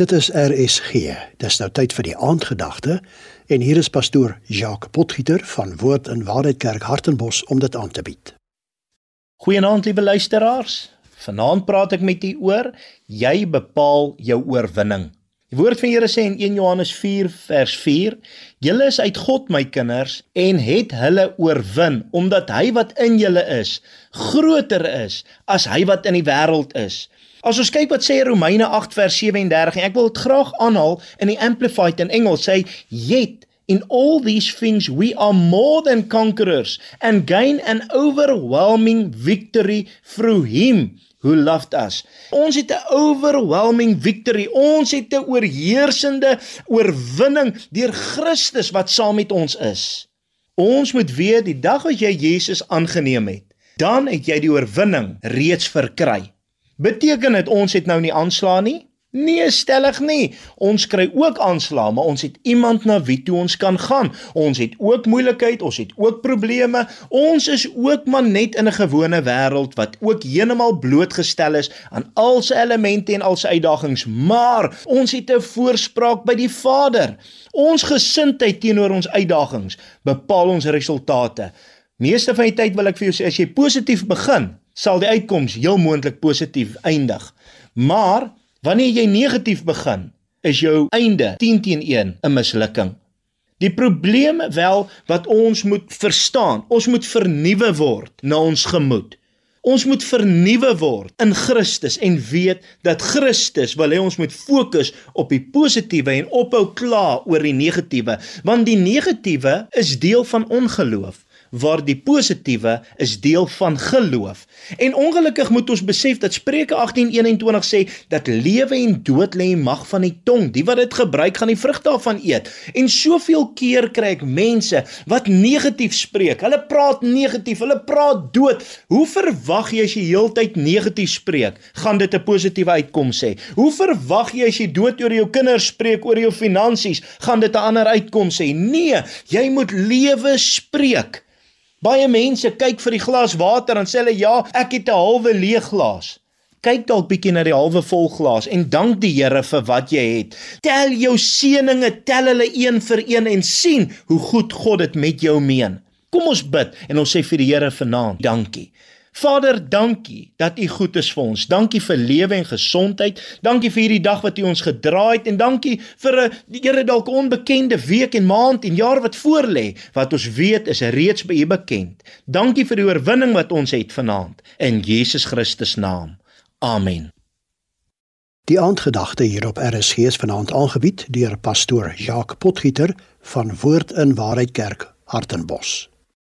Dit is RSG. Dis nou tyd vir die aandgedagte en hier is pastoor Jacques Potgieter van Woord en Waarheid Kerk Hartenbos om dit aan te bied. Goeienaand liewe luisteraars. Vanaand praat ek met u oor jy bepaal jou oorwinning. Die woord van Here sê in 1 Johannes 4 vers 4: Julle is uit God my kinders en het hulle oorwin omdat hy wat in julle is groter is as hy wat in die wêreld is. As ons kyk wat sê Romeine 8 vers 37 en ek wil dit graag aanhaal in die amplified in Engels sê yet in all these things we are more than conquerors and gain an overwhelming victory through him who loved us. Ons het 'n overwhelming victory. Ons het 'n oorheersende oorwinning deur Christus wat saam met ons is. Ons moet weet die dag as jy Jesus aangeneem het, dan het jy die oorwinning reeds verkry. Beteken dit ons het nou nie aanslaan nie? Nee, stellig nie. Ons kry ook aanslae, maar ons het iemand na wie toe ons kan gaan. Ons het ook moeilikheid, ons het ook probleme. Ons is ook maar net in 'n gewone wêreld wat ook heeltemal blootgestel is aan al sy elemente en al sy uitdagings, maar ons het 'n voorspraak by die Vader. Ons gesindheid teenoor ons uitdagings bepaal ons resultate. Meeste van die tyd wil ek vir jou sê as jy positief begin, sal die uitkoms heel moontlik positief eindig. Maar wanneer jy negatief begin, is jou einde 10 teen 1 'n mislukking. Die probleem wel wat ons moet verstaan, ons moet vernuwe word na ons gemoed. Ons moet vernuwe word in Christus en weet dat Christus wil hê ons moet fokus op die positiewe en ophou kla oor die negatiewe, want die negatiewe is deel van ongeloof waar die positiewe is deel van geloof. En ongelukkig moet ons besef dat Spreuke 18:21 sê dat lewe en dood lê in mag van die tong. Die wat dit gebruik gaan die vrug daarvan eet. En soveel keer kry ek mense wat negatief spreek. Hulle praat negatief, hulle praat dood. Hoe verwag jy as jy heeltyd negatief spreek, gaan dit 'n positiewe uitkoms hê? Hoe verwag jy as jy dood oor jou kinders spreek, oor jou finansies, gaan dit 'n ander uitkoms hê? Nee, jy moet lewe spreek. Baie mense kyk vir die glas water en sê hulle ja, ek het 'n halwe leeg glas. Kyk dalk bietjie na die halwe vol glas en dank die Here vir wat jy het. Tel jou seëninge, tel hulle een vir een en sien hoe goed God dit met jou meen. Kom ons bid en ons sê vir die Here vanaand, dankie. Vader, dankie dat U goed is vir ons. Dankie vir lewe en gesondheid. Dankie vir hierdie dag wat U ons gedra het en dankie vir 'n die Here dalk onbekende week en maand en jaar wat voorlê wat ons weet is reeds by U bekend. Dankie vir die oorwinning wat ons het vanaand in Jesus Christus naam. Amen. Die aandgedagte hier op RSG is vanaand aangebied deur pastoor Jacques Potgieter van Woord in Waarheid Kerk, Hartenbos.